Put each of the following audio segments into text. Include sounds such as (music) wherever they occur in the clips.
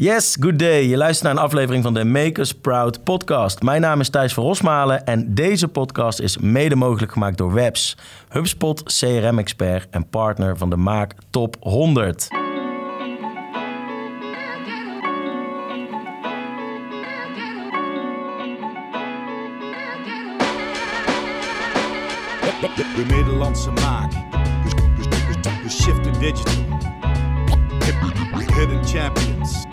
Yes, good day. Je luistert naar een aflevering van de Makers Proud podcast. Mijn naam is Thijs van Rosmalen en deze podcast is mede mogelijk gemaakt door Webs, HubSpot CRM-expert en partner van de Maak Top 100. De Nederlandse maak. We shiften digital. Hidden champions.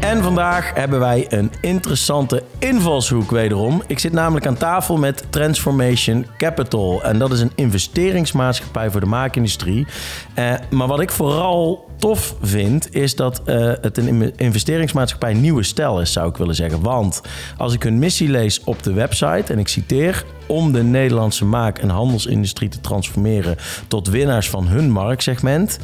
En vandaag hebben wij een interessante invalshoek wederom. Ik zit namelijk aan tafel met Transformation Capital. En dat is een investeringsmaatschappij voor de maakindustrie. Eh, maar wat ik vooral tof vind, is dat eh, het een investeringsmaatschappij nieuwe stijl is, zou ik willen zeggen. Want als ik hun missie lees op de website, en ik citeer... om de Nederlandse maak- en handelsindustrie te transformeren... tot winnaars van hun marktsegment...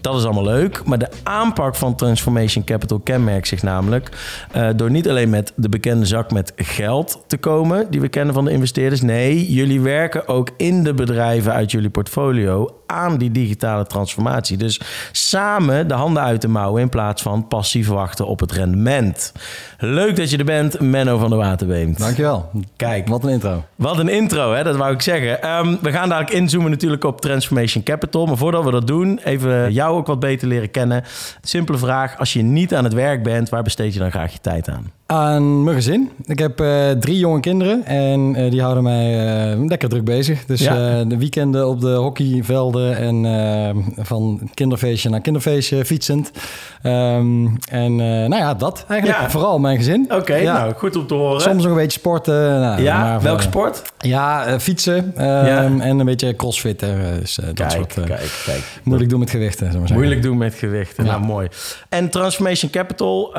Dat is allemaal leuk, maar de aanpak van Transformation Capital kenmerkt zich namelijk uh, door niet alleen met de bekende zak met geld te komen, die we kennen van de investeerders. Nee, jullie werken ook in de bedrijven uit jullie portfolio aan die digitale transformatie. Dus samen de handen uit de mouwen in plaats van passief wachten op het rendement. Leuk dat je er bent, Menno van der Waterbeemt. Dankjewel. Kijk. Wat een intro. Wat een intro, hè? dat wou ik zeggen. Um, we gaan dadelijk inzoomen natuurlijk op Transformation Capital. Maar voordat we dat doen, even jou ook wat beter leren kennen. Simpele vraag, als je niet aan het werk bent, waar besteed je dan graag je tijd aan? Aan mijn gezin. Ik heb uh, drie jonge kinderen en uh, die houden mij uh, lekker druk bezig. Dus ja. de weekenden op de hockeyvelden en van kinderfeestje naar kinderfeestje fietsend. Um, en nou ja, dat eigenlijk. Ja. Vooral mijn gezin. Oké, okay, ja. nou goed om te horen. Soms nog een beetje sporten. Nou, ja, welke sport? Ja, fietsen en een beetje crossfitten. Dus, kijk, dat soort, kijk, kijk. Moeilijk doen met gewichten. Moeilijk doen met gewichten, nou mooi. En Transformation Capital,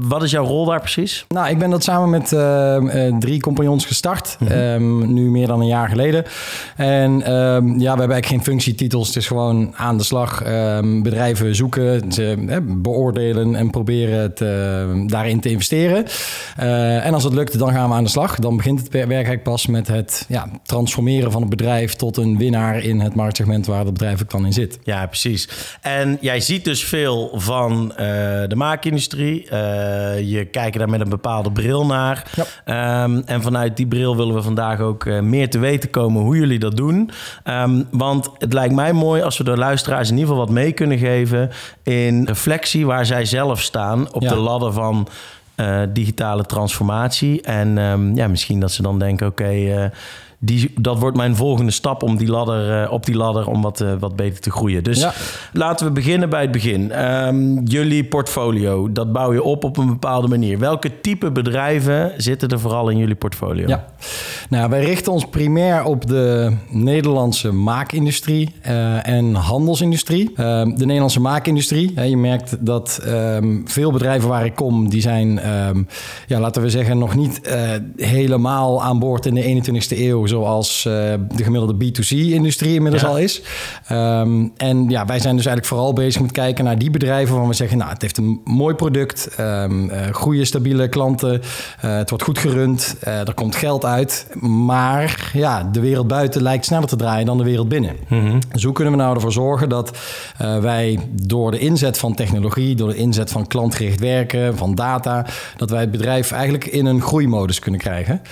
wat is jouw rol daar precies? Nou, ik ben dat samen met uh, uh, drie compagnons gestart. Mm -hmm. um, nu meer dan een jaar geleden. En um, ja, we hebben eigenlijk geen functietitels. Het is gewoon aan de slag. Um, bedrijven zoeken, ze, eh, beoordelen en proberen te, daarin te investeren. Uh, en als het lukt, dan gaan we aan de slag. Dan begint het werk eigenlijk pas met het ja, transformeren van het bedrijf tot een winnaar in het marktsegment waar het bedrijf ook dan in zit. Ja, precies. En jij ziet dus veel van uh, de maakindustrie je kijkt daar met een bepaalde bril naar. Ja. Um, en vanuit die bril willen we vandaag ook uh, meer te weten komen hoe jullie dat doen. Um, want het lijkt mij mooi als we de luisteraars in ieder geval wat mee kunnen geven in reflectie waar zij zelf staan op ja. de ladder van uh, digitale transformatie. En um, ja, misschien dat ze dan denken: oké. Okay, uh, die, dat wordt mijn volgende stap om die ladder, uh, op die ladder om wat, uh, wat beter te groeien. Dus ja. laten we beginnen bij het begin. Um, jullie portfolio, dat bouw je op op een bepaalde manier. Welke type bedrijven zitten er vooral in jullie portfolio? Ja. Nou, wij richten ons primair op de Nederlandse maakindustrie uh, en handelsindustrie. de Nederlandse maakindustrie, je merkt dat um, veel bedrijven waar ik kom, die zijn, um, ja, laten we zeggen, nog niet helemaal aan boord in de 21ste eeuw zoals uh, de gemiddelde B2C-industrie inmiddels ja. al is. Um, en ja, wij zijn dus eigenlijk vooral bezig met kijken naar die bedrijven waarvan we zeggen, nou, het heeft een mooi product, um, uh, goede, stabiele klanten, uh, het wordt goed gerund, er komt geld uit, maar ja, de wereld buiten lijkt sneller te draaien dan de wereld binnen. Mm -hmm. Dus hoe kunnen we nou ervoor zorgen dat wij door de inzet van technologie, door de inzet van klantgericht werken, van data, dat wij het bedrijf eigenlijk in een groeimodus kunnen krijgen.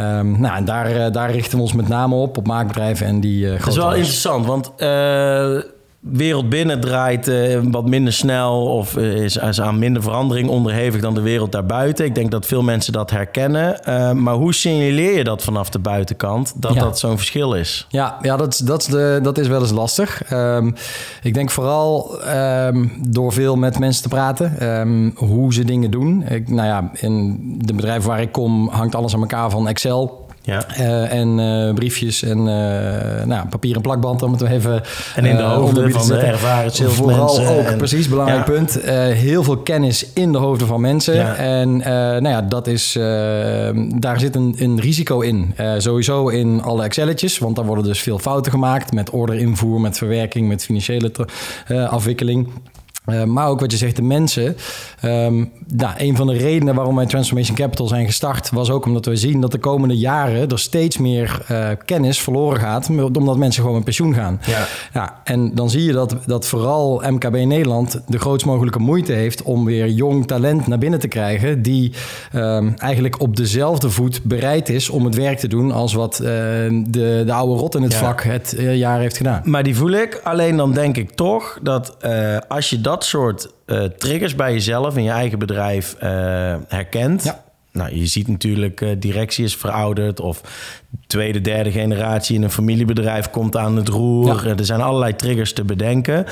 Um, nou, en daar, daar richten we ons met name op, op maakbedrijven en die uh, Dat is wel interessant, want uh, wereld binnen draait uh, wat minder snel of is, is, aan minder verandering onderhevig dan de wereld daarbuiten. Ik denk dat veel mensen dat herkennen. Maar hoe signaleer je dat vanaf de buitenkant, dat ja. dat zo'n verschil is? Ja, ja dat, dat, is de, dat is wel eens lastig. Um, ik denk vooral um, door veel met mensen te praten, um, hoe ze dingen doen. Ik, nou ja, in de bedrijven waar ik kom hangt alles aan elkaar van Excel ja. Uh, en uh, briefjes en uh, nou, papier en plakband om het even En in de hoofden van de ervaren Vooral ook, en, precies, belangrijk ja. punt. heel veel kennis in de hoofden van mensen. Ja. En nou ja, dat is, daar zit een, een risico in. sowieso in alle Excelletjes, want daar worden dus veel fouten gemaakt met orderinvoer, met verwerking, met financiële afwikkeling. Uh, maar ook wat je zegt, de mensen. Um, nou, een van de redenen waarom wij Transformation Capital zijn gestart... was ook omdat we zien dat de komende jaren... er steeds meer uh, kennis verloren gaat... omdat mensen gewoon met pensioen gaan. Ja. ja. en dan zie je dat, dat vooral MKB Nederland... de grootst mogelijke moeite heeft... om weer jong talent naar binnen te krijgen... die um, eigenlijk op dezelfde voet bereid is om het werk te doen... als wat uh, de, de oude rot in het ja. vak het jaar heeft gedaan. Maar die voel ik. Alleen dan denk ik toch dat als je dat dat soort uh, triggers bij jezelf in je eigen bedrijf uh, herkent. Nou, je ziet natuurlijk, uh, directie is verouderd of tweede, derde generatie in een familiebedrijf komt aan het roer. Er zijn allerlei triggers te bedenken.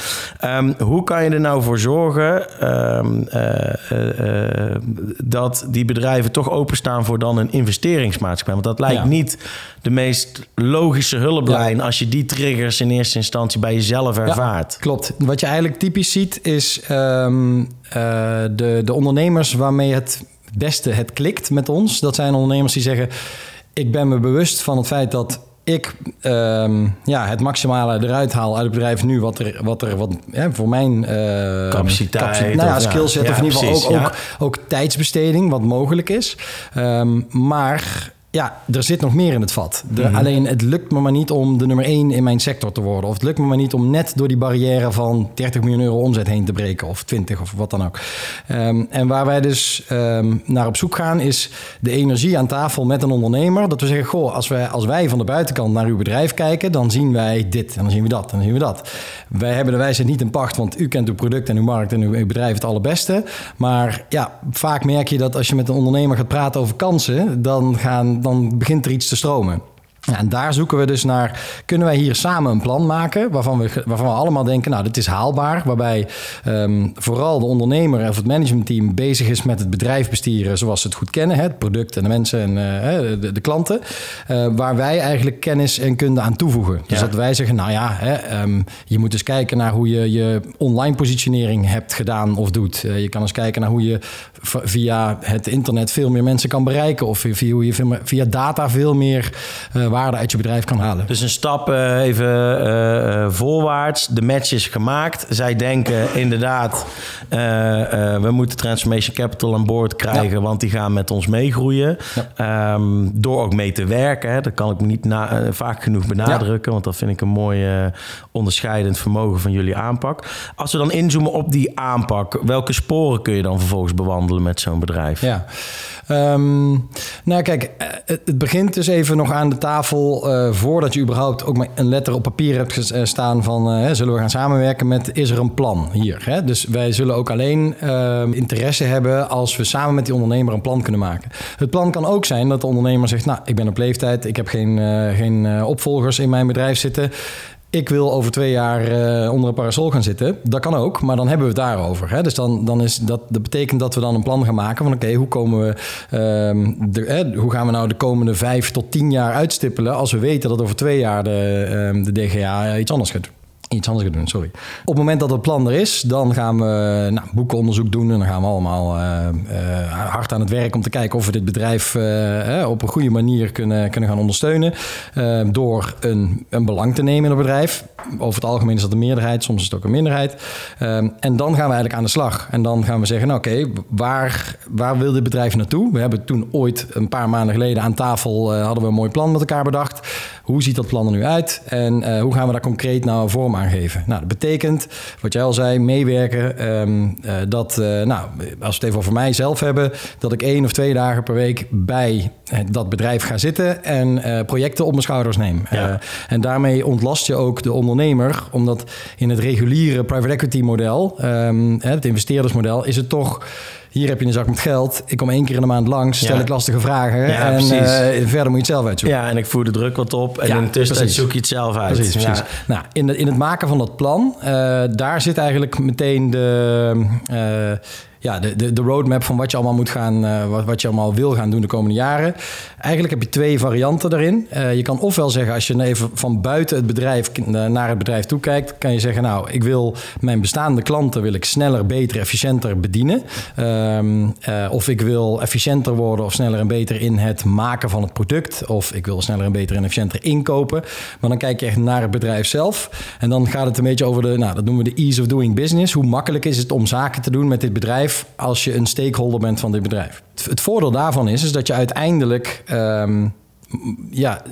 Um, hoe kan je er nou voor zorgen um, uh, uh, dat die bedrijven toch openstaan voor dan een investeringsmaatschappij? Want dat lijkt ja. niet de meest logische hulplijn ja. als je die triggers in eerste instantie bij jezelf ervaart. Klopt. Wat je eigenlijk typisch ziet is um, de, de ondernemers waarmee het beste het klikt met ons. Dat zijn ondernemers die zeggen: Ik ben me bewust van het feit dat ik um, ja, het maximale eruit haal uit het bedrijf nu, wat er, wat er wat, voor mijn uh, capaciteit, capaciteit nou ja, skillset, ja, of in ieder geval ook, ook, ook, tijdsbesteding, wat mogelijk is. Um, maar ja, er zit nog meer in het vat. De, mm -hmm. Alleen het lukt me maar niet om de nummer één in mijn sector te worden. Of het lukt me maar niet om net door die barrière van 30 miljoen euro omzet heen te breken. Of 20 of wat dan ook. Um, en waar wij dus um, naar op zoek gaan is de energie aan tafel met een ondernemer. Dat we zeggen, goh, als wij, als wij van de buitenkant naar uw bedrijf kijken, dan zien wij dit en dan zien we dat en dan zien we dat. Wij hebben de wijsheid niet in pacht, want u kent uw product en uw markt en uw, uw bedrijf het allerbeste. Maar ja, vaak merk je dat als je met een ondernemer gaat praten over kansen, dan gaan dan begint er iets te stromen. Ja, en daar zoeken we dus naar, kunnen wij hier samen een plan maken waarvan we, waarvan we allemaal denken, nou, dit is haalbaar. Waarbij um, vooral de ondernemer of het managementteam bezig is met het bedrijf besturen zoals ze het goed kennen. Hè, het product en de mensen en uh, de, de, klanten. Uh, waar wij eigenlijk kennis en kunde aan toevoegen. Dus ja. dat wij zeggen, nou ja, hè, um, je moet eens kijken naar hoe je je online positionering hebt gedaan of doet. Uh, je kan eens kijken naar hoe je via het internet veel meer mensen kan bereiken. Of via, hoe je via data veel meer waarde uit je bedrijf kan halen. Dus een stap uh, even uh, voorwaarts. De match is gemaakt. Zij denken (laughs) inderdaad, uh, we moeten Transformation Capital aan boord krijgen, ja. want die gaan met ons meegroeien. Ja. Um, door ook mee te werken. Hè. Dat kan ik niet na, vaak genoeg benadrukken, ja. want dat vind ik een mooi onderscheidend vermogen van jullie aanpak. Als we dan inzoomen op die aanpak, welke sporen kun je dan vervolgens bewandelen met zo'n bedrijf? Ja. Um, nou, kijk, het begint dus even nog aan de tafel uh, voordat je überhaupt ook maar een letter op papier hebt staan van uh, zullen we gaan samenwerken met is er een plan hier. Hè? Dus wij zullen ook alleen uh, interesse hebben als we samen met die ondernemer een plan kunnen maken. Het plan kan ook zijn dat de ondernemer zegt, nou, ik ben op leeftijd, ik heb geen, geen opvolgers in mijn bedrijf zitten ik wil over twee jaar uh, onder een parasol gaan zitten. Dat kan ook, maar dan hebben we het daarover. Hè? Dus dan, dan is dat, dat betekent dat we dan een plan gaan maken van oké, hoe komen we, um, de, eh, hoe gaan we nou de komende vijf tot tien jaar uitstippelen als we weten dat over twee jaar de, um, de DGA iets anders gaat doen iets anders gaan doen, sorry. Op het moment dat het plan er is, dan gaan we nou, boekenonderzoek doen. En dan gaan we allemaal uh, uh, hard aan het werk om te kijken of we dit bedrijf uh, op een goede manier kunnen, kunnen gaan ondersteunen. door een, een belang te nemen in het bedrijf. Over het algemeen is dat een meerderheid, soms is het ook een minderheid. en dan gaan we eigenlijk aan de slag. En dan gaan we zeggen, nou, oké, waar, waar wil dit bedrijf naartoe? We hebben toen ooit een paar maanden geleden aan tafel hadden we een mooi plan met elkaar bedacht. Hoe ziet dat plan er nu uit? En hoe gaan we daar concreet nou vorm aangeven. Nou, dat betekent, wat jij al zei, meewerken. Um, uh, dat, uh, nou, als we het even over mijzelf hebben, dat ik één of twee dagen per week bij dat bedrijf ga zitten en uh, projecten op mijn schouders neem. Ja. en daarmee ontlast je ook de ondernemer, omdat in het reguliere private equity model, um, het investeerdersmodel, is het toch hier heb je een zak met geld. Ik kom één keer in de maand langs, stel ja. ik lastige vragen. Ja, en uh, verder moet je het zelf uitzoeken. Ja, en ik voer de druk wat op. En ja, intussen zoek je het zelf uit. Precies, precies. Nou, in, de, in het maken van dat plan, uh, daar zit eigenlijk meteen de... Uh, ja, de, de, de roadmap van wat je allemaal moet gaan, eh, wat, wat je allemaal wil gaan doen de komende jaren. Eigenlijk heb je twee varianten daarin. Eh, je kan ofwel zeggen, als je even van buiten het bedrijf naar het bedrijf toe kijkt, kan je zeggen, nou, ik wil mijn bestaande klanten wil ik sneller, beter, efficiënter bedienen. Ehm, eh, of ik wil efficiënter worden of sneller en beter in het maken van het product. Of ik wil sneller en beter en efficiënter inkopen. Maar dan kijk je echt naar het bedrijf zelf. En dan gaat het een beetje over de, nou, dat noemen we de ease of doing business. Hoe makkelijk is het om zaken te doen met dit bedrijf als je een stakeholder bent van dit bedrijf? Het, voordeel daarvan is, is dat je uiteindelijk. ehm, ja,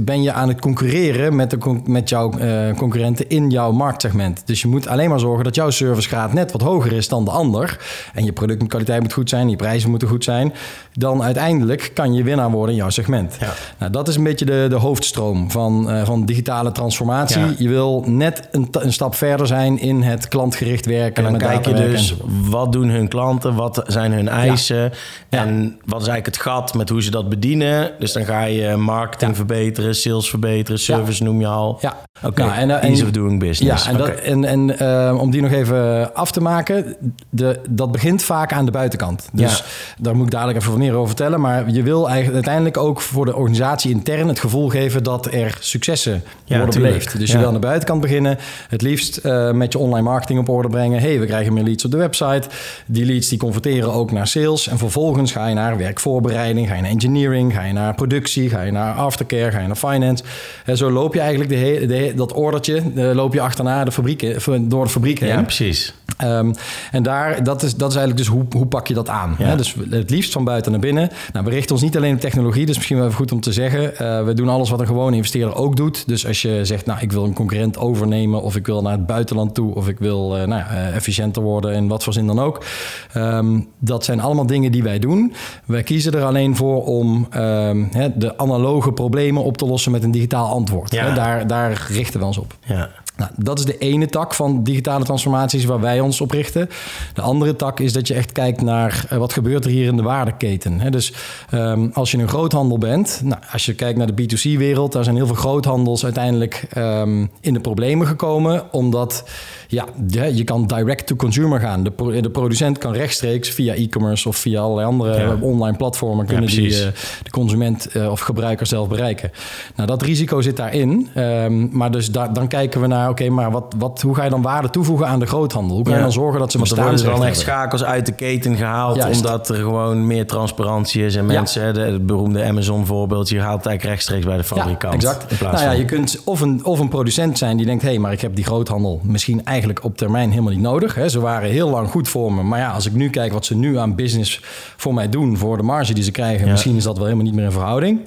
ben je aan het concurreren met, de, met jouw eh, concurrenten in jouw marktsegment. Dus je moet alleen maar zorgen dat jouw servicegraad net wat hoger is dan de ander. En je productkwaliteit moet goed zijn, je prijzen moeten goed zijn. Dan uiteindelijk kan je winnaar worden in jouw segment. Ja. Nou, dat is een beetje de, de hoofdstroom van, eh, van digitale transformatie. Ja. Je wil net een, een stap verder zijn in het klantgericht werken. En dan kijk je dus, wat doen hun klanten, wat zijn hun eisen... Ja. en wat is eigenlijk het gat met hoe ze dat bedienen. Dus dan ga je marketing Ja. verbeteren, sales verbeteren, service noem je al. Ja. Oké, Nou, en, eh, en- ease of doing business. Ja, en, dat, en, en eh, om die nog even af te maken, de, dat begint vaak aan de buitenkant. Dus Ja. daar moet ik dadelijk even meer over vertellen. Maar je wil eigenlijk uiteindelijk ook voor de organisatie intern het gevoel geven dat er successen worden tuurlijk. beleefd. Dus je wil aan de buitenkant beginnen. Het liefst eh, met je online marketing op orde brengen. hey, we krijgen meer leads op de website. Die leads die converteren ook naar sales. En vervolgens ga je naar werkvoorbereiding, ga je naar engineering, ga je naar productie, ga je naar aftercare, ga je naar finance. En zo loop je eigenlijk de he- de he- dat ordertje eh, loop je achterna de fabriek, door de fabriek heen. Ja, precies. Ehm, en daar, dat, is, dat is eigenlijk dus hoe, hoe pak je dat aan? Ja. Hè? Dus het liefst van buiten naar binnen. Nou, we richten ons niet alleen op technologie, dus misschien wel even goed om te zeggen. eh, we doen alles wat een gewone investeerder ook doet. Dus als je zegt, nou, ik wil een concurrent overnemen, of ik wil naar het buitenland toe, of ik wil eh, nou, efficiënter worden in wat voor zin dan ook. Ehm, dat zijn allemaal dingen die wij doen. Wij kiezen er alleen voor om ehm, hè, de analoge problemen op te lossen met een digitaal antwoord. Ja. Daar, daar richten we ons op. Ja. Nou, dat is de ene tak van digitale transformaties waar wij ons op richten. De andere tak is dat je echt kijkt naar eh, wat gebeurt er hier in de waardeketen. Hè? Dus ehm, als je een groothandel bent, nou, als je kijkt naar de B2C-wereld, daar zijn heel veel groothandels uiteindelijk ehm, in de problemen gekomen, omdat ja, je, kan direct to consumer gaan. De, pro- de producent kan rechtstreeks via e-commerce of via allerlei andere Ja. online platformen kunnen die eh, de consument eh, of gebruiker zelf bereiken. Nou, dat risico zit daarin. Ehm, maar dus dan kijken we naar, oké, maar wat, wat, hoe ga je dan waarde toevoegen aan de groothandel? Hoe kan je Ja. dan zorgen dat ze Want er worden dan echt schakels uit de keten gehaald... Omdat er gewoon meer transparantie is. En Ja. mensen, het beroemde Amazon-voorbeeld... je haalt het eigenlijk rechtstreeks bij de fabrikant. exact. In plaats Nou ja, van- je kunt of een, of een producent zijn die denkt... hé, hey, maar ik heb die groothandel misschien eigenlijk op termijn helemaal niet nodig. Hè. Ze waren heel lang goed voor me. Maar ja, als ik nu kijk wat ze nu aan business voor mij doen... voor de marge die ze krijgen... Ja. misschien is dat wel helemaal niet meer in verhouding.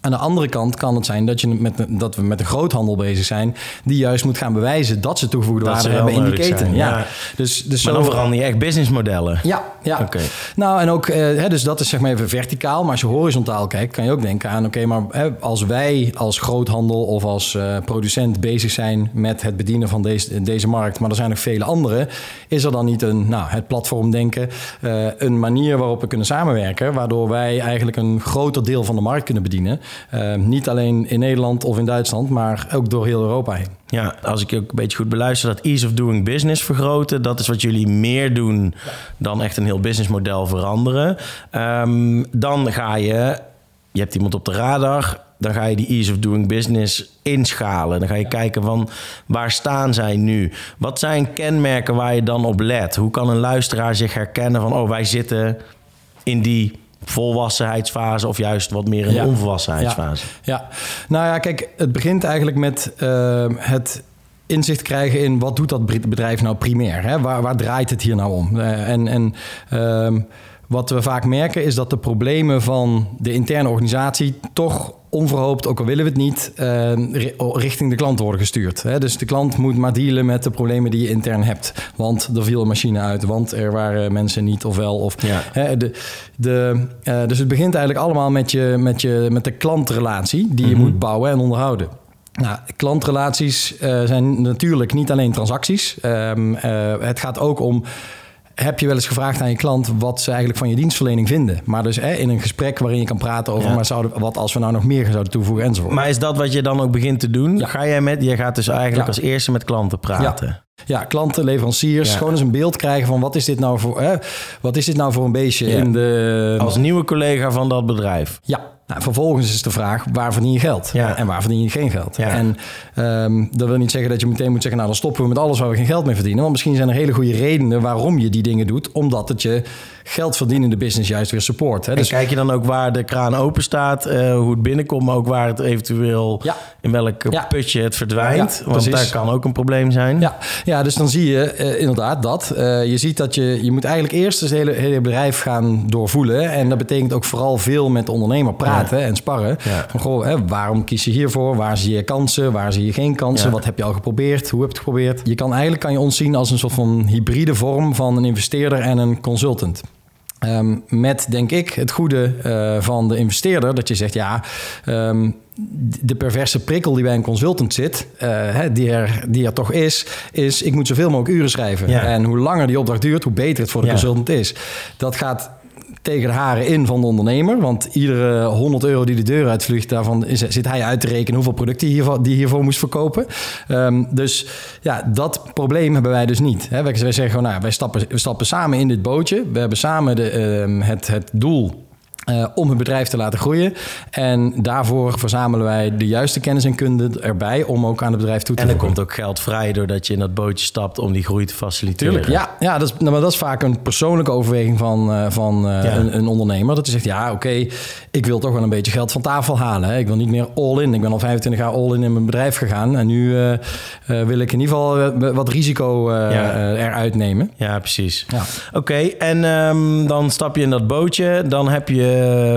Aan de andere kant kan het zijn dat, je met, dat we met een groothandel bezig zijn... die juist moet gaan bewijzen dat ze toegevoegde Dat waarde hebben in die keten. zijn, Ja. ja. Dus, dus Maar zo- dan verander je echt businessmodellen. ja, ja. Oké. Nou, en ook, eh, hè, dus dat is zeg maar even verticaal. Maar als je horizontaal kijkt, kan je ook denken aan... oké, maar hè, als wij als groothandel of als eh, producent bezig zijn... met het bedienen van deze, deze markt, maar er zijn nog vele andere... is er dan niet een, nou, het platformdenken... eh, een manier waarop we kunnen samenwerken... waardoor wij eigenlijk een groter deel van de markt kunnen bedienen. Eh, niet alleen in Nederland of in Duitsland, maar ook door heel Europa heen. Ja, als ik ook een beetje goed beluister, dat ease of doing business vergroten, dat is wat jullie meer doen dan echt een heel businessmodel veranderen. Ehm, dan ga je, je hebt iemand op de radar, dan ga je die ease of doing business inschalen. Dan ga je kijken van waar staan zij nu? Wat zijn kenmerken waar je dan op let? Hoe kan een luisteraar zich herkennen van, oh wij zitten in die volwassenheidsfase of juist wat meer Ja. de onvolwassenheidsfase? Ja, nou ja, kijk, het begint eigenlijk met eh, het inzicht krijgen in wat doet dat bedrijf nou primair? Hè? Waar, waar draait het hier nou om? Eh, en en ehm, wat we vaak merken is dat de problemen van de interne organisatie toch onverhoopt, ook al willen we het niet, eh, ri- richting de klant worden gestuurd. Dus de klant moet maar dealen met de problemen die je intern hebt. Want er viel een machine uit, want er waren mensen niet of wel. Of, Ja. Hè, de, de, eh, dus het begint eigenlijk allemaal met, je, met, je, met de klantrelatie die je moet bouwen en onderhouden. Nou, klantrelaties eh, zijn natuurlijk niet alleen transacties. Ehm, eh, het gaat ook om. Heb je wel eens gevraagd aan je klant wat ze eigenlijk van je dienstverlening vinden? Maar dus hè, in een gesprek waarin je kan praten over Ja. maar zouden, wat als we nou nog meer zouden toevoegen enzovoort. Maar is dat wat je dan ook begint te doen? Ja. Ga jij met, jij gaat dus eigenlijk Ja. als eerste met klanten praten. Ja, klanten, leveranciers, gewoon eens een beeld krijgen van wat is dit nou voor, hè, wat is dit nou voor een beestje in de... Als nieuwe collega van dat bedrijf. Ja, nou, vervolgens is de vraag, waar verdien je geld? Ja. En waar verdien je geen geld? Ja. En ehm, dat wil niet zeggen dat je meteen moet zeggen... nou, dan stoppen we met alles waar we geen geld mee verdienen. Want misschien zijn er hele goede redenen waarom je die dingen doet. Omdat het je geldverdienende business juist weer support. Hè? En Dus kijk je dan ook waar de kraan open staat, eh, hoe het binnenkomt, maar ook waar het eventueel Ja. in welk putje het verdwijnt. Want precies. daar kan ook een probleem zijn. Ja, ja, dus dan zie je eh, inderdaad dat. Eh, je ziet dat je, je moet eigenlijk eerst het hele, hele bedrijf gaan doorvoelen. En dat betekent ook vooral veel met de ondernemer praten en sparren. Van, goh, hè, waarom kies je hiervoor? Waar zie je kansen? Waar zie je geen kansen? Wat heb je al geprobeerd? Hoe heb je het geprobeerd? Je kan eigenlijk kan je ons zien als een soort van hybride vorm van een investeerder en een consultant. Ehm, met, denk ik, het goede eh, van de investeerder. Dat je zegt, ja, ehm, de perverse prikkel die bij een consultant zit, eh, hè, die, er, die er toch is, is ik moet zoveel mogelijk uren schrijven. Ja. En hoe langer die opdracht duurt, hoe beter het voor de Ja. consultant is. Dat gaat tegen de haren in van de ondernemer. Want iedere 100 euro die de deur uitvliegt, daarvan is, zit hij uit te rekenen hoeveel producten hij hiervoor, die hiervoor moest verkopen. Ehm, dus ja, dat probleem hebben wij dus niet. Hè. Wij, wij zeggen gewoon, nou, wij stappen, we stappen samen in dit bootje. We hebben samen de, ehm, het, het doel eh, om het bedrijf te laten groeien. En daarvoor verzamelen wij de juiste kennis en kunde erbij om ook aan het bedrijf toe te En er voegen. komt ook geld vrij doordat je in dat bootje stapt om die groei te faciliteren. Tuurlijk, ja, ja dat, is, nou, maar dat is vaak een persoonlijke overweging van, eh, van eh, Ja. een, een ondernemer. Dat hij zegt, ja, oké, ik wil toch wel een beetje geld van tafel halen. Hè. Ik wil niet meer all-in. Ik ben al 25 jaar all-in in mijn bedrijf gegaan. En nu wil ik in ieder geval wat risico Ja. eruit nemen. Ja, precies. Ja. Oké, en ehm, dan stap je in dat bootje. Dan heb je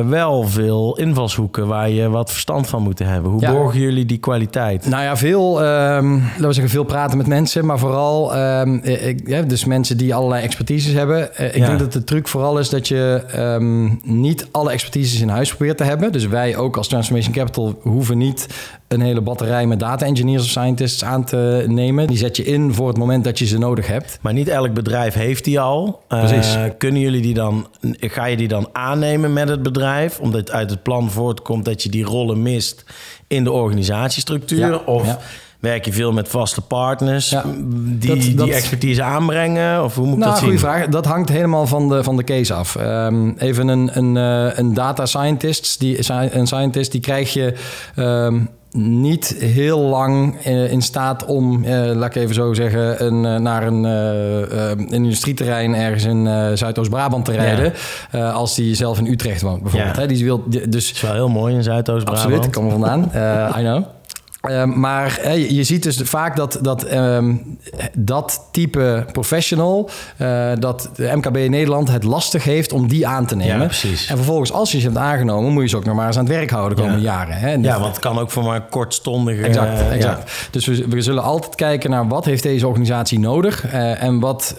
wel veel invalshoeken waar je wat verstand van moet hebben. Hoe Ja. borgen jullie die kwaliteit? Nou ja, veel, ehm, laten we zeggen, veel praten met mensen, maar vooral ehm, eh, ik, ja, dus mensen die allerlei expertises hebben. Eh, ik Ja. denk dat de truc vooral is dat je ehm, niet alle expertises in huis probeert te hebben. Dus wij ook als Transformation Capital hoeven niet een hele batterij met data engineers of scientists aan te nemen. Die zet je in voor het moment dat je ze nodig hebt. Maar niet elk bedrijf heeft die al. Eh, Precies. kunnen jullie die dan, ga je die dan aannemen met het bedrijf? Omdat uit het plan voortkomt dat je die rollen mist in de organisatiestructuur? Ja, Of ja. werk je veel met vaste partners Ja, die dat- die dat- expertise aanbrengen? Of hoe moet ik Nou, dat goede zien? vraag. Dat hangt helemaal van de, van de case af. Ehm, even een, een, eh, een data scientist, die, een scientist, die krijg je ehm, niet heel lang eh, in staat om, eh, laat ik even zo zeggen, een, eh, naar een, een industrieterrein ergens in Zuidoost-Brabant te rijden. als die zelf in Utrecht woont, bijvoorbeeld. Ja. Hè? Die wil, dus Dat is wel heel mooi in Zuidoost-Brabant. Absoluut, ik kom er vandaan. I know. Eh, maar je, ziet dus vaak dat dat, ehm, dat type professional, eh, dat de MKB in Nederland het lastig heeft om die aan te nemen. Ja, precies. En vervolgens, als je ze hebt aangenomen, moet je ze ook nog maar eens aan het werk houden de komende Ja. jaren. Hè? Ja, want het kan ook voor maar een kortstondige... Exact, eh, exact. Dus we, we zullen altijd kijken naar wat heeft deze organisatie nodig eh, en wat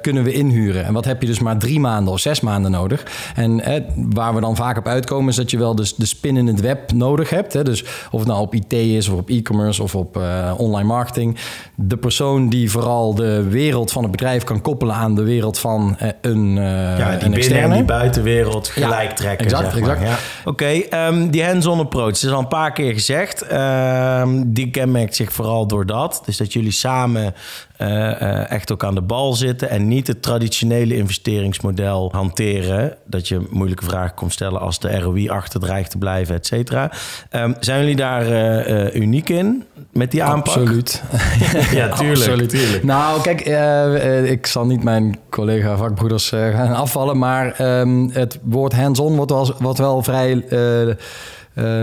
kunnen we inhuren. En wat heb je dus maar drie maanden of zes maanden nodig. En waar we dan vaak op uitkomen is dat je wel dus de spin in het web nodig hebt. Hè? Dus of het nou op IT is op e-commerce of op eh, online marketing. De persoon die vooral de wereld van het bedrijf kan koppelen aan de wereld van eh, een, eh Ja, die een binnen- en externe. die buitenwereld Ja, gelijk trekken. exact, zeg maar. exact. Ja. Oké, ehm, die hands-on approach, dat is al een paar keer gezegd. Ehm, die kenmerkt zich vooral door dat. Dus dat jullie samen eh, eh, echt ook aan de bal zitten... en niet het traditionele investeringsmodel hanteren. Dat je moeilijke vragen komt stellen als de ROI achter dreigt te blijven, et cetera. Ehm, zijn jullie daar eh, uniek in met die aanpak? Absoluut. (laughs) ja, (laughs) tuurlijk. Absoluut. tuurlijk. Nou, kijk, ik zal niet mijn collega vakbroeders gaan afvallen, maar ehm, het woord hands-on wordt wel, wordt wel vrij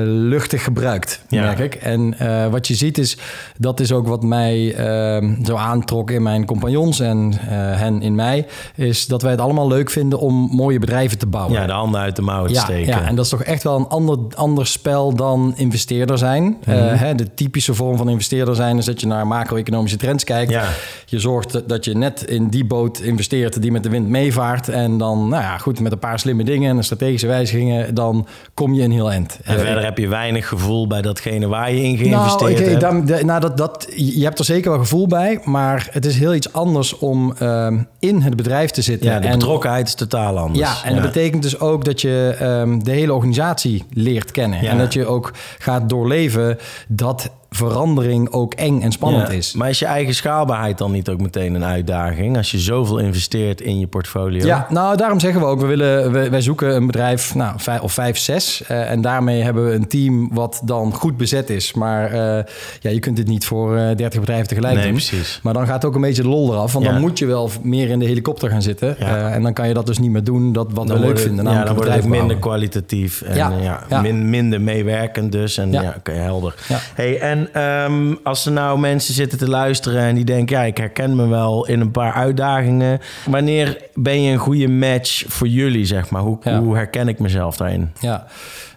luchtig gebruikt, Ja. merk ik. En eh, wat je ziet is, dat is ook wat mij ehm, zo aantrok in mijn compagnons en eh, hen in mij, is dat wij het allemaal leuk vinden om mooie bedrijven te bouwen. Ja, de handen uit de mouwen te Ja, steken. ja, en dat is toch echt wel een ander, ander spel dan investeerder zijn. Mhm. Eh, hè, de typische vorm van investeerder zijn is dat je naar macro-economische trends kijkt. Ja. Je zorgt dat je net in die boot investeert die met de wind meevaart. En dan, nou ja, goed, met een paar slimme dingen en strategische wijzigingen, dan kom je een heel eind. En Eh, verder heb je weinig gevoel bij datgene waar je in nou, geïnvesteerd ik, hebt. dan, de- nou dat, dat, je hebt er zeker wel gevoel bij, maar het is heel iets anders om ehm, in het bedrijf te zitten. Ja, de En- betrokkenheid is totaal anders. Ja, en dat betekent dus ook dat je ehm, de hele organisatie leert kennen. Ja. En dat je ook gaat doorleven dat verandering ook eng en spannend Ja, is. Maar is je eigen schaalbaarheid dan niet ook meteen een uitdaging? Als je zoveel investeert in je portfolio? Ja, nou daarom zeggen we ook, we willen, we, wij zoeken een bedrijf, nou, vijf, of vijf, zes. eh, en daarmee hebben we een team wat dan goed bezet is. Maar eh, ja, je kunt dit niet voor eh 30 bedrijven tegelijk Nee, doen. precies. Maar dan gaat ook een beetje de lol eraf. Want Ja. dan moet je wel meer in de helikopter gaan zitten. Ja. En dan kan je dat dus niet meer doen, dat wat we leuk vinden. Ja, dan wordt het minder kwalitatief en Ja, ja. ja. min- minder meewerkend dus. En ja, oké, helder. Ja. Hey, en ehm, als er nou mensen zitten te luisteren en die denken... ja, ik herken me wel in een paar uitdagingen. Wanneer ben je een goede match voor jullie, zeg maar? Hoe, Ja. hoe herken ik mezelf daarin? Ja.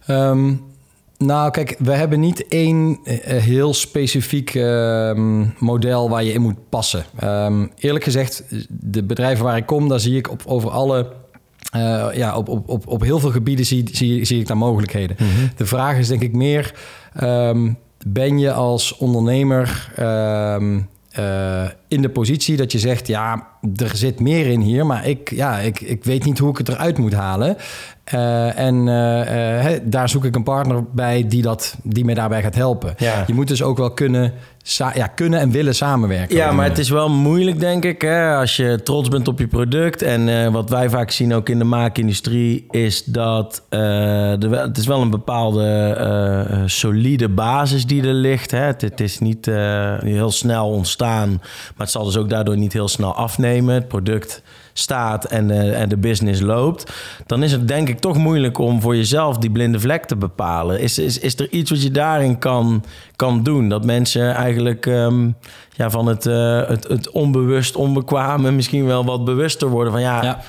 Ehm, nou, kijk, we hebben niet één eh, heel specifiek ehm, model waar je in moet passen. Eerlijk gezegd, de bedrijven waar ik kom, daar zie ik op, over alle. eh, ja, op, op, op, op heel veel gebieden zie, zie, zie ik daar mogelijkheden. De vraag is denk ik meer: ben je als ondernemer ehm, eh, in de positie dat je zegt: ja, er zit meer in hier, maar ik, ja, ik, ik weet niet hoe ik het eruit moet halen. Eh, en eh, daar zoek ik een partner bij die, dat, die mij daarbij gaat helpen. Ja. Je moet dus ook wel kunnen, ja, kunnen en willen samenwerken. Ja, maar het is wel moeilijk, denk ik, hè, als je trots bent op je product. En eh, wat wij vaak zien ook in de maakindustrie, is dat eh, wel- het is wel een bepaalde eh, solide basis die er ligt. Hè. Het, het is niet heel snel ontstaan, maar het zal dus ook daardoor niet heel snel afnemen. Het product staat en, eh, en de business loopt, dan is het denk ik toch moeilijk om voor jezelf die blinde vlek te bepalen. Is, is, is er iets wat je daarin kan, kan doen? Dat mensen eigenlijk ehm, ja, van het, eh, het, het onbewust onbekwame misschien wel wat bewuster worden van ja, Ja.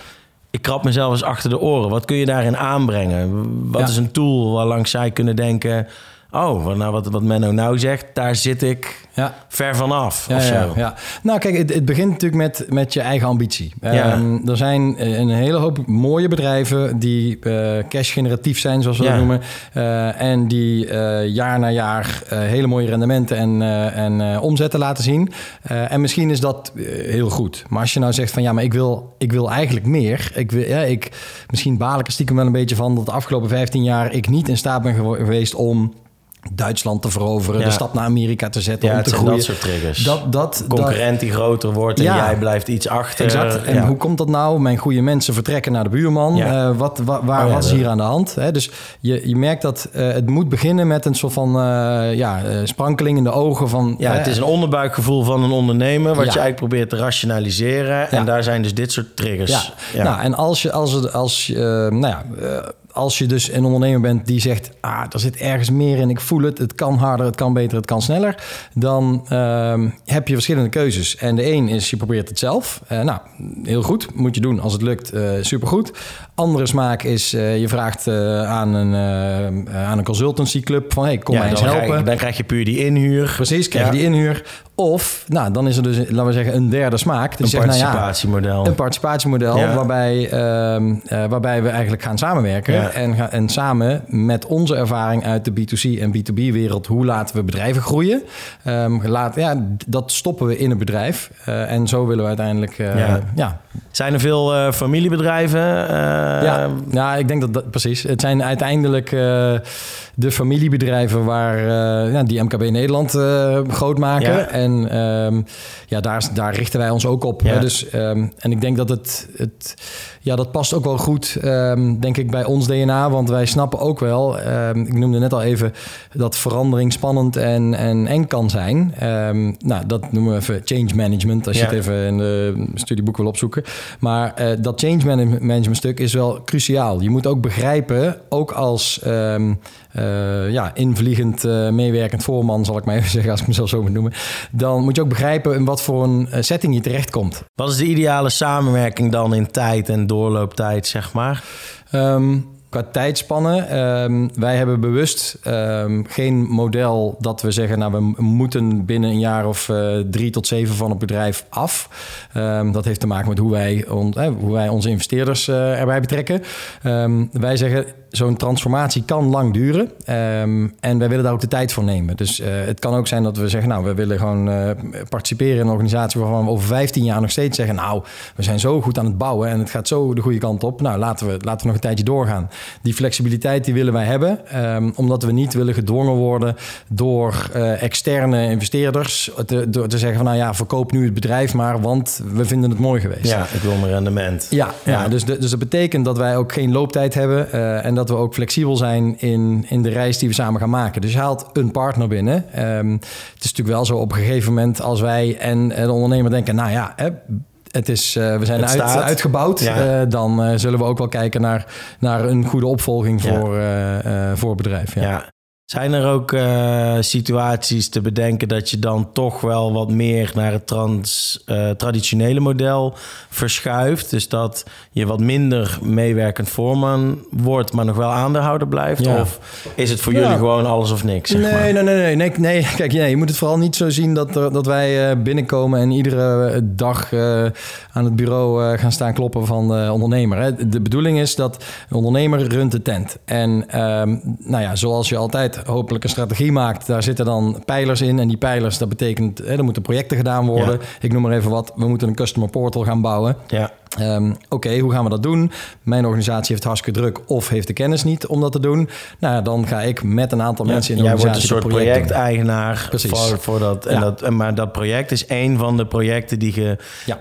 ik krap mezelf eens achter de oren. Wat kun je daarin aanbrengen? Wat Ja. is een tool waarlangs zij kunnen denken... oh, wat, nou, wat, wat Menno nou zegt, daar zit ik Ja. ver vanaf Ja, ja, ja. Nou, kijk, het, het begint natuurlijk met, met je eigen ambitie. Ehm, er zijn eh, een hele hoop mooie bedrijven die eh cash-generatief zijn, zoals we dat noemen. Eh, en die jaar na jaar hele mooie rendementen en, en omzetten laten zien. En misschien is dat heel goed. Maar als je nou zegt van ja, maar ik wil, ik wil eigenlijk meer. Ik wil, ja, ik, misschien baal ik er stiekem wel een beetje van dat de afgelopen 15 jaar ik niet in staat ben geweest om. Duitsland te veroveren, Ja. de stap naar Amerika te zetten, Ja, om te groeien. dat soort triggers. Dat, dat, Concurrent die groter wordt en Ja. jij blijft iets achter. Exact. En hoe komt dat nou? Mijn goede mensen vertrekken naar de buurman. Eh, wat, wa- waar, Oh ja, wat is dat- hier aan de hand? Dus je, je merkt dat eh, het moet beginnen met een soort van eh, ja, sprankeling in de ogen van... Ja, het is een onderbuikgevoel van een ondernemer... wat je eigenlijk probeert te rationaliseren. En daar zijn dus dit soort triggers. Ja. Nou, en als je, als, het, als, je, nou ja, als je dus een ondernemer bent die zegt... ah, er zit ergens meer in, ik voel het, het kan harder, het kan beter, het kan sneller... dan ehm, heb je verschillende keuzes. En de een is, je probeert het zelf. Eh, nou, heel goed, moet je doen. Als het lukt, eh supergoed. Andere smaak is, eh, je vraagt aan, een, aan een consultancyclub van... hey, kom Ja, mij eens dan, helpen. Krijg, dan krijg je puur die inhuur. Precies, krijg je Ja. die inhuur. Of, nou, dan is er dus, laten we zeggen, een derde smaak. Die Een zegt, nou ja, participatiemodel. een participatiemodel Ja. waarbij, ehm, eh, waarbij we eigenlijk gaan samenwerken. Ja. En, ga- en samen met onze ervaring uit de B2C en B2B-wereld... hoe laten we bedrijven groeien? Ehm, laat, ja, dat stoppen we in een bedrijf. Eh, en zo willen we uiteindelijk... eh, Ja. Zijn er veel familiebedrijven? Ja, ja, ik denk dat dat precies. Het zijn uiteindelijk de familiebedrijven waar ja, die MKB Nederland groot maken. En ehm, ja, daar, daar richten wij ons ook op. Ja. hè. Dus, ehm, en ik denk dat het, het, ja, dat past ook wel goed, ehm, denk ik, bij ons DNA. Want wij snappen ook wel, ehm, ik noemde net al even, dat verandering spannend en, en eng kan zijn. Ehm, nou, dat noemen we even change management, als je het even in de studieboek wil opzoeken. Maar eh, dat change manage- management stuk is wel cruciaal. Je moet ook begrijpen, ook als eh, ja, invliegend eh, meewerkend voorman, zal ik maar even (laughs) zeggen, als ik mezelf zo moet noemen. Dan moet je ook begrijpen in wat voor een setting je terechtkomt. Wat is de ideale samenwerking dan in tijd en doorlooptijd, zeg maar? Ehm, qua tijdspannen, ehm, wij hebben bewust ehm, geen model dat we zeggen, nou we moeten binnen een jaar of eh, drie tot zeven van het bedrijf af. Ehm, dat heeft te maken met hoe wij, hoe wij onze investeerders eh, erbij betrekken. Wij zeggen, zo'n transformatie kan lang duren en wij willen daar ook de tijd voor nemen. Dus eh, het kan ook zijn dat we zeggen, nou we willen gewoon participeren in een organisatie waarvan we over 15 jaar nog steeds zeggen, nou we zijn zo goed aan het bouwen en het gaat zo de goede kant op. Nou laten we, laten we nog een tijdje doorgaan. Die flexibiliteit die willen wij hebben, ehm, omdat we niet willen gedwongen worden door eh, externe investeerders te, door te zeggen van nou ja, verkoop nu het bedrijf maar, want we vinden het mooi geweest. Ja, ik wil mijn rendement. Ja, ja. dus, de- dus dat betekent dat wij ook geen looptijd hebben eh, en dat we ook flexibel zijn in, in de reis die we samen gaan maken. Dus je haalt een partner binnen. Ehm, het is natuurlijk wel zo op een gegeven moment als wij en de ondernemer denken, nou ja, het is, eh, we zijn uit, uitgebouwd. Ja. eh, dan eh, zullen we ook wel kijken naar, naar een goede opvolging Ja. voor, voor het bedrijf. Ja. Ja. Zijn er ook eh, situaties te bedenken dat je dan toch wel wat meer naar het trans, eh, traditionele model verschuift? Dus dat je wat minder meewerkend voorman wordt, maar nog wel aandeelhouder blijft? Ja. Of is het voor Ja. jullie gewoon alles of niks? Zeg Nee, maar? nee, nee, nee, nee, nee. (laughs) Kijk, nee, je moet het vooral niet zo zien dat, er- dat wij eh, binnenkomen en iedere eh, dag eh, aan het bureau eh, gaan staan kloppen van de ondernemer. Hè. De bedoeling is dat een ondernemer runt de tent. En ehm, nou ja, zoals je altijd hopelijk een strategie maakt, daar zitten dan pijlers in. En die pijlers, dat betekent, hè, er moeten projecten gedaan worden. Ja. Ik noem maar even wat, we moeten een customer portal gaan bouwen. Ja, Ehm, Oké, hoe gaan we dat doen? Mijn organisatie heeft hartstikke druk of heeft de kennis niet om dat te doen. Nou, ja, dan ga ik met een aantal mensen in de Jij wordt een organisatie soort project projecteigenaar Precies. voor, voor dat. En Ja. dat maar dat project is een van de projecten die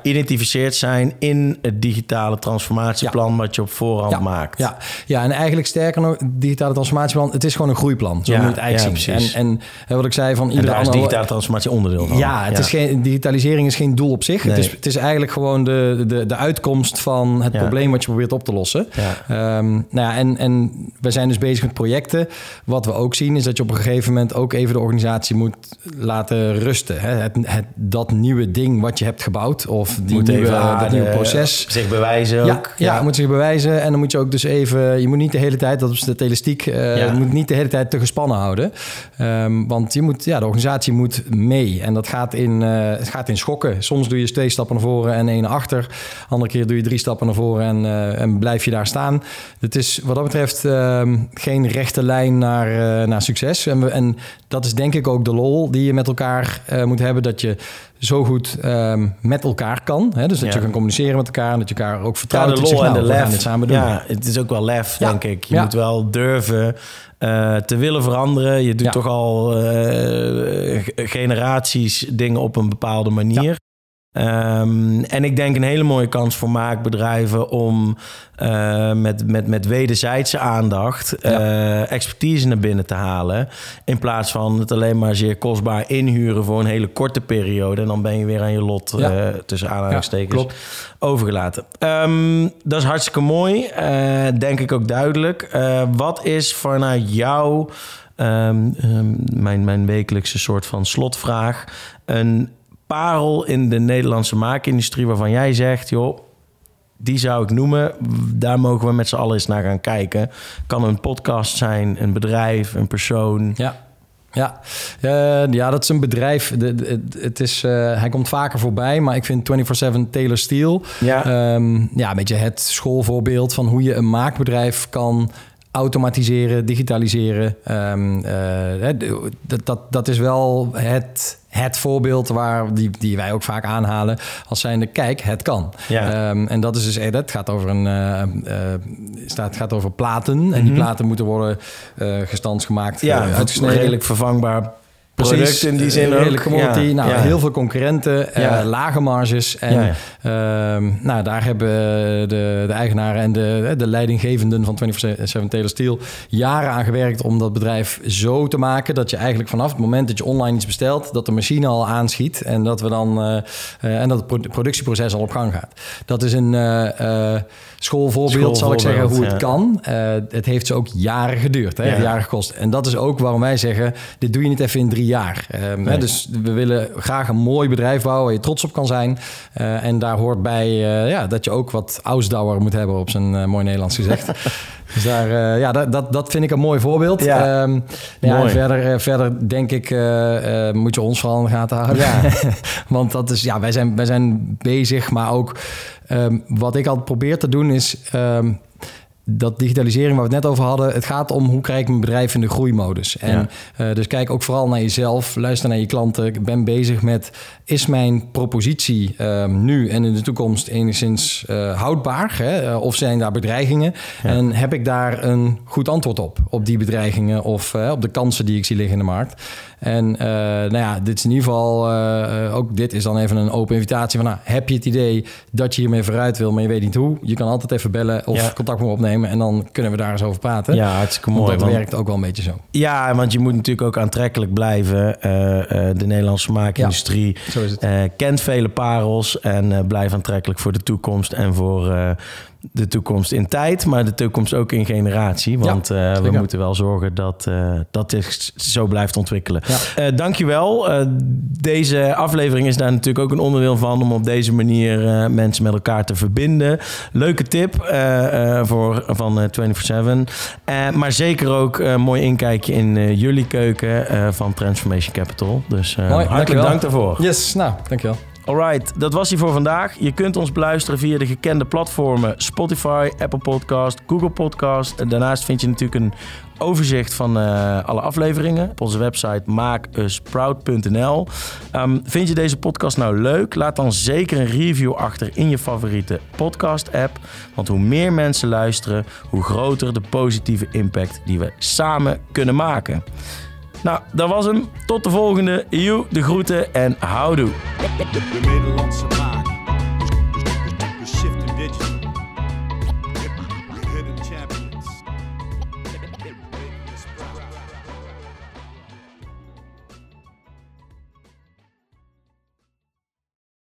geïdentificeerd zijn in het digitale transformatieplan wat je op voorhand maakt. Ja, ja, en eigenlijk sterker nog, digitale transformatieplan, het is gewoon een groeiplan. Zo Ja, moet je het eigenlijk ja, zien. En, en wat ik zei van iedere daar is digitale transformatie onderdeel van. Ja, het Is geen, digitalisering is geen doel op zich. Het, is, het is eigenlijk gewoon de, de, de uitkomst van het Ja. probleem wat je probeert op te lossen. Ja. Ehm, nou ja, en, en we zijn dus bezig met projecten. Wat we ook zien is dat je op een gegeven moment ook even de organisatie moet laten rusten. Hè? Het, het, dat nieuwe ding wat je hebt gebouwd of die Moet nieuwe, even dat nieuwe proces. Zich bewijzen Ja, ook. ja, moet zich bewijzen. En dan moet je ook dus even... Je moet niet de hele tijd, dat is de elastiek... eh, Ja. je moet niet de hele tijd te gespannen houden. Ehm, want je moet, ja, de organisatie moet mee. En dat gaat in, eh, het gaat in schokken. Soms doe je twee stappen naar voren en één naar achter. Andere keer doe je drie stappen naar voren en, eh, en blijf je daar staan. Het is wat dat betreft ehm, geen rechte lijn naar, eh, naar succes. En, we, en dat is denk ik ook de lol die je met elkaar eh, moet hebben. Dat je zo goed ehm, met elkaar kan. Hè? Dus dat Ja. je kan communiceren met elkaar. En dat je elkaar ook Ja, vertrouwt. de Dat je lol en de nou, lef. dit samen doen. Ja, het is ook wel lef, Ja. denk ik. Je Ja. moet wel durven te willen veranderen. Je doet Ja. toch al generaties dingen op een bepaalde manier. Ehm, en ik denk een hele mooie kans voor maakbedrijven om eh, met, met, met wederzijdse aandacht eh, expertise naar binnen te halen. In plaats van het alleen maar zeer kostbaar inhuren voor een hele korte periode. En dan ben je weer aan je lot Ja. eh, tussen aanhalingstekens Ja, overgelaten. Ehm, dat is hartstikke mooi. denk ik ook duidelijk. Wat is vanuit jou, ehm, mijn, mijn wekelijkse soort van slotvraag, een parel in de Nederlandse maakindustrie waarvan jij zegt, joh, die zou ik noemen. Daar mogen we met z'n allen eens naar gaan kijken. Kan een podcast zijn, een bedrijf, een persoon. Ja. Ja. Eh, ja, dat is een bedrijf. De, de- het- het is, eh, hij komt vaker voorbij, maar ik vind 24-7 Taylor Steel... Ja. Ehm, ja, een beetje het schoolvoorbeeld van hoe je een maakbedrijf kan automatiseren, digitaliseren. Ehm, eh, dat, dat, dat is wel het, het voorbeeld waar die, die wij ook vaak aanhalen als zijnde, kijk, het kan. Ja. Ehm, en dat is dus, eh, dat gaat over een, eh, staat, gaat over platen. En die platen moeten worden gestandsgemaakt, Mhm. ja, uitgesneden. redelijk vervangbaar product in die zin een redelijk ook. commodity. Ja, nou, ja. heel veel concurrenten, eh, Ja. lage marges. En ehm, nou, daar hebben de, de eigenaren en de, de leidinggevenden van 24-7 Taylor Steel jaren aan gewerkt om dat bedrijf zo te maken dat je eigenlijk vanaf het moment dat je online iets bestelt, dat de machine al aanschiet en dat we dan eh, eh, en dat het pro- productieproces al op gang gaat. Dat is een eh, eh, schoolvoorbeeld, zal ik zeggen, hoe het ja. kan. Eh, het heeft ze ook jaren geduurd, hè, Ja. jaren gekost. En dat is ook waarom wij zeggen, dit doe je niet even in drie jaar. Ehm, hè, dus we willen graag een mooi bedrijf bouwen waar je trots op kan zijn. Eh, en daar hoort bij eh, ja, dat je ook wat ausdauer moet hebben, op zijn eh, mooi Nederlands gezegd. (laughs) dus daar, eh, ja, dat, dat, dat vind ik een mooi voorbeeld. Ja. Ehm, ja, Mooi. verder, eh, verder denk ik, eh, eh, moet je ons vooral in de gaten houden. Ja. (laughs) Want dat is, ja, wij zijn, wij zijn bezig, maar ook ehm, wat ik altijd probeer te doen is. ehm, dat digitalisering waar we het net over hadden, het gaat om hoe krijg ik mijn bedrijf in de groeimodus. En eh, dus kijk ook vooral naar jezelf, luister naar je klanten. Ik ben bezig met, is mijn propositie ehm, nu en in de toekomst enigszins eh, houdbaar? Hè? Eh, of zijn daar bedreigingen? En heb ik daar een goed antwoord op, op die bedreigingen of op de kansen die ik zie liggen in de markt? En nou ja, dit is in ieder geval, uh, ook dit is dan even een open invitatie van, nou, heb je het idee dat je hiermee vooruit wil, maar je weet niet hoe? Je kan altijd even bellen of contact met me opnemen en dan kunnen we daar eens over praten. Ja, hartstikke mooi. Want dat werkt ook wel een beetje zo. Ja, want je moet natuurlijk ook aantrekkelijk blijven. de Nederlandse maakindustrie ja, kent vele parels en blijft aantrekkelijk voor de toekomst en voor de toekomst in tijd, maar de toekomst ook in generatie. Want ja, uh, we moeten wel zorgen dat, uh, dat dit zo blijft ontwikkelen. Ja. Uh, dankjewel. deze aflevering is daar natuurlijk ook een onderdeel van... om op deze manier mensen met elkaar te verbinden. Leuke tip voor, van 24-7. maar zeker ook een mooi inkijkje in jullie keuken van Transformation Capital. Dus hartelijk dank daarvoor. Yes, nou, dankjewel. Alright, dat was hij voor vandaag. Je kunt ons beluisteren via de gekende platformen Spotify, Apple Podcast, Google Podcast. Daarnaast vind je natuurlijk een overzicht van uh, alle afleveringen op onze website maakusproud.nl. Um, vind je deze podcast nou leuk? Laat dan zeker een review achter in je favoriete podcast-app. Want hoe meer mensen luisteren, hoe groter de positieve impact die we samen kunnen maken. Nou, dat was hem. Tot de volgende. Joe, de groeten en houdoe. De